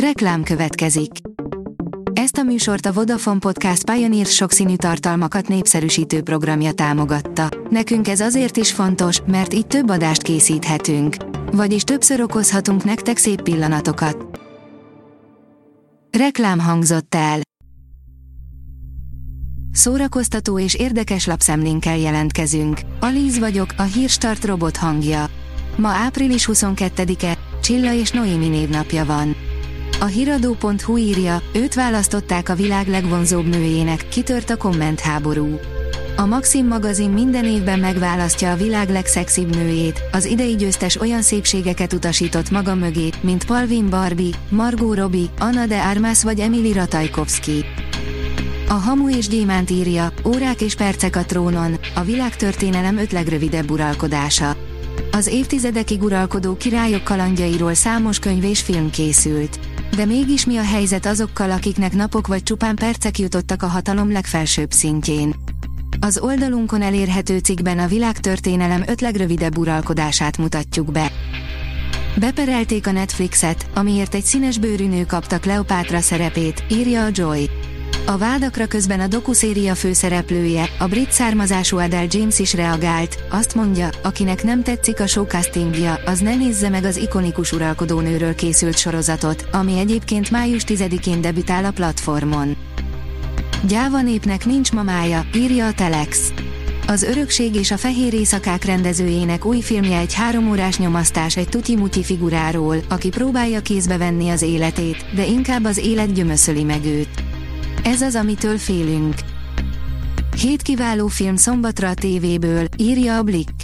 Reklám következik. Ezt a műsort a Vodafone Podcast Pioneer sokszínű tartalmakat népszerűsítő programja támogatta. Nekünk ez azért is fontos, mert így több adást készíthetünk. Vagyis többször okozhatunk nektek szép pillanatokat. Reklám hangzott el. Szórakoztató és érdekes lapszemlénkkel jelentkezünk. Alíz vagyok, a hírstart robot hangja. Ma április 22-e, Csilla és Noémi névnapja van. A hiradó.hu írja, őt választották a világ legvonzóbb nőjének, kitört a kommentháború. A Maxim magazin minden évben megválasztja a világ legszexibb nőjét, az idei győztes olyan szépségeket utasított maga mögé, mint Palvin Barbie, Margot Robbie, Anna de Armas vagy Emily Ratajkowski. A Hamu és Gyémánt írja, órák és percek a trónon, a világtörténelem öt legrövidebb uralkodása. Az évtizedekig uralkodó királyok kalandjairól számos könyv és film készült. De mégis mi a helyzet azokkal, akiknek napok vagy csupán percek jutottak a hatalom legfelsőbb szintjén? Az oldalunkon elérhető cikkben a világtörténelem öt legrövidebb uralkodását mutatjuk be. Beperelték a Netflixet, amiért egy színes bőrű nő kapta Kleopátra szerepét, írja a Joy. A vádakra közben a dokuszéria főszereplője, a brit származású Adele James is reagált, azt mondja, akinek nem tetszik a showcastingja, az ne nézze meg az ikonikus uralkodónőről készült sorozatot, ami egyébként május 10-én debütál a platformon. Gyáva népnek nincs mamája, írja a Telex. Az Örökség és a Fehér Éjszakák rendezőjének új filmje egy háromórás nyomasztás egy tuti-muti figuráról, aki próbálja kézbe venni az életét, de inkább az élet gyömöszöli meg őt. Ez az, amitől félünk. Hét kiváló film szombatra a tévéből, írja a Blick.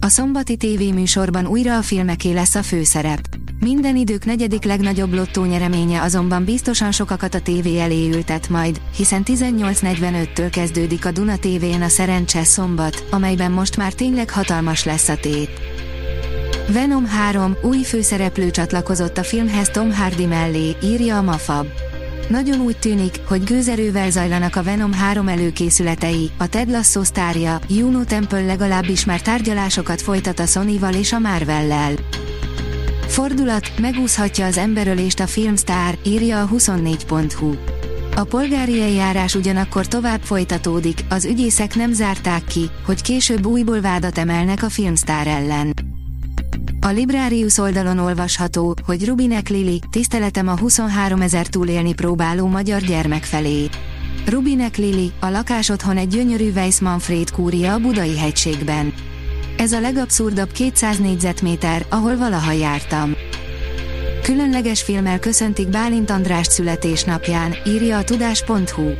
A szombati tévéműsorban újra a filmeké lesz a főszerep. Minden idők negyedik legnagyobb lottó nyereménye azonban biztosan sokakat a tévé elé ültet majd, hiszen 18.45-től kezdődik a Duna tévén a Szerencse szombat, amelyben most már tényleg hatalmas lesz a tét. Venom 3, új főszereplő csatlakozott a filmhez Tom Hardy mellé, írja a Mafab. Nagyon úgy tűnik, hogy gőzerővel zajlanak a Venom 3 előkészületei, a Ted Lasso sztárja, Juno Temple legalábbis már tárgyalásokat folytat a Sony-val és a Marvel-lel. Fordulat, megúszhatja az emberölést a filmstár, írja a 24.hu. A polgári eljárás ugyanakkor tovább folytatódik, az ügyészek nem zárták ki, hogy később újból vádat emelnek a filmstár ellen. A Librarius oldalon olvasható, hogy Rubinek Lili, tiszteletem a 23 ezer túlélni próbáló magyar gyermek felé. Rubinek Lili, a lakásotthon egy gyönyörű Weiss Manfred kúria a Budai hegységben. Ez a legabszurdabb 200 négyzetméter, ahol valaha jártam. Különleges filmmel köszöntik Bálint Andrást születésnapján, írja a tudás.hu.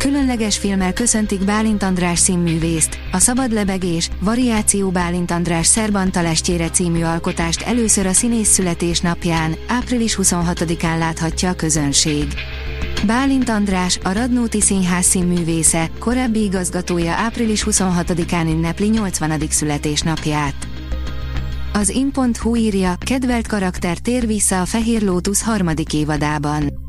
Különleges filmmel köszöntik Bálint András színművészt, a Szabad lebegés, Variáció Bálint András Szerbantalestjére című alkotást először a színész születésnapján, április 26-án láthatja a közönség. Bálint András, a Radnóti Színház színművésze, korábbi igazgatója április 26-án ünnepli 80. születésnapját. Az in.hu írja, kedvelt karakter tér vissza a Fehér Lótusz harmadik évadában.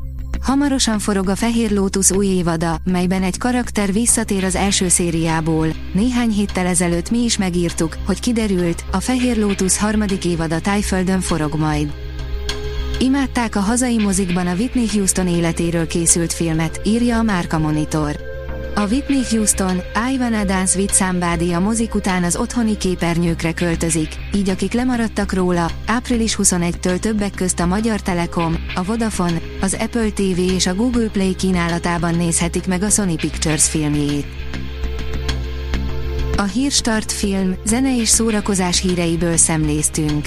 Hamarosan forog a Fehér Lótusz új évada, melyben egy karakter visszatér az első szériából. Néhány héttel ezelőtt mi is megírtuk, hogy kiderült, a Fehér Lótusz harmadik évada Tájföldön forog majd. Imádták a hazai mozikban a Whitney Houston életéről készült filmet, írja a Márka Monitor. A Whitney Houston, I Wanna Dance with Somebody a mozik után az otthoni képernyőkre költözik, így akik lemaradtak róla, április 21-től többek közt a Magyar Telekom, a Vodafone, az Apple TV és a Google Play kínálatában nézhetik meg a Sony Pictures filmjét. A Hírstart film, zene és szórakozás híreiből szemléztünk.